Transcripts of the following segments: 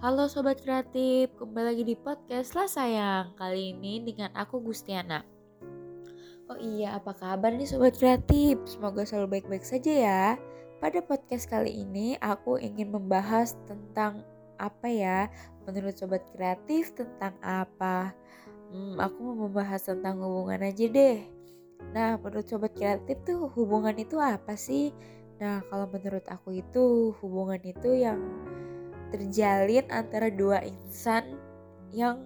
Halo Sobat Kreatif, kembali lagi di podcast lah sayang Kali ini dengan aku Gustiana Oh iya, apa kabar nih Sobat Kreatif? Semoga selalu baik-baik saja ya Pada podcast kali ini aku ingin membahas tentang apa ya Menurut Sobat Kreatif tentang apa? Hmm, aku mau membahas tentang hubungan aja deh Nah, menurut Sobat Kreatif tuh hubungan itu apa sih? Nah, kalau menurut aku itu hubungan itu yang terjalin antara dua insan yang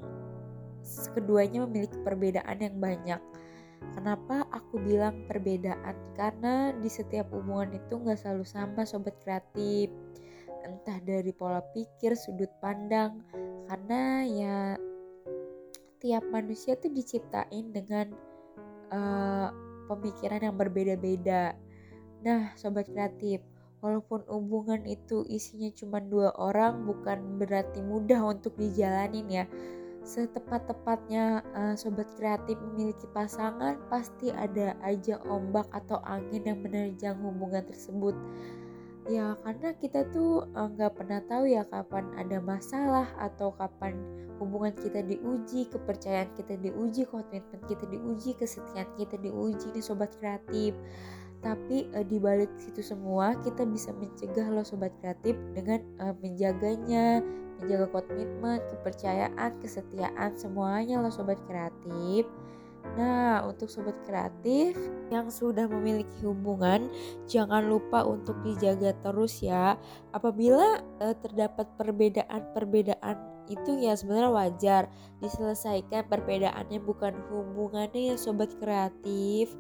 keduanya memiliki perbedaan yang banyak. Kenapa aku bilang perbedaan? Karena di setiap hubungan itu nggak selalu sama sobat kreatif. Entah dari pola pikir, sudut pandang. Karena ya tiap manusia tuh diciptain dengan uh, pemikiran yang berbeda-beda. Nah, sobat kreatif, walaupun hubungan itu isinya cuma dua orang bukan berarti mudah untuk dijalanin ya. Setepat-tepatnya uh, sobat kreatif memiliki pasangan pasti ada aja ombak atau angin yang menerjang hubungan tersebut. Ya karena kita tuh eh, nggak uh, pernah tahu ya kapan ada masalah atau kapan hubungan kita diuji kepercayaan kita diuji komitmen kita diuji kesetiaan kita diuji nih sobat kreatif tapi uh, di balik situ semua kita bisa mencegah lo sobat kreatif dengan uh, menjaganya menjaga komitmen kepercayaan kesetiaan semuanya lo sobat kreatif. Nah, untuk sobat kreatif yang sudah memiliki hubungan, jangan lupa untuk dijaga terus ya. Apabila uh, terdapat perbedaan-perbedaan itu ya sebenarnya wajar. Diselesaikan perbedaannya bukan hubungannya ya sobat kreatif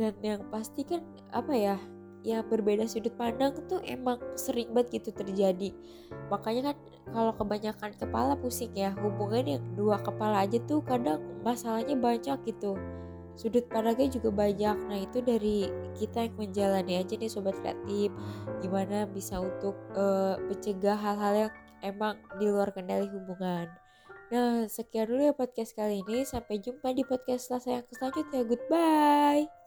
dan yang pasti kan apa ya ya berbeda sudut pandang tuh emang sering banget gitu terjadi makanya kan kalau kebanyakan kepala pusing ya hubungan yang dua kepala aja tuh kadang masalahnya banyak gitu sudut pandangnya juga banyak nah itu dari kita yang menjalani aja nih sobat kreatif gimana bisa untuk uh, mencegah hal-hal yang emang di luar kendali hubungan Nah, sekian dulu ya podcast kali ini. Sampai jumpa di podcast selasa yang selanjutnya. Goodbye.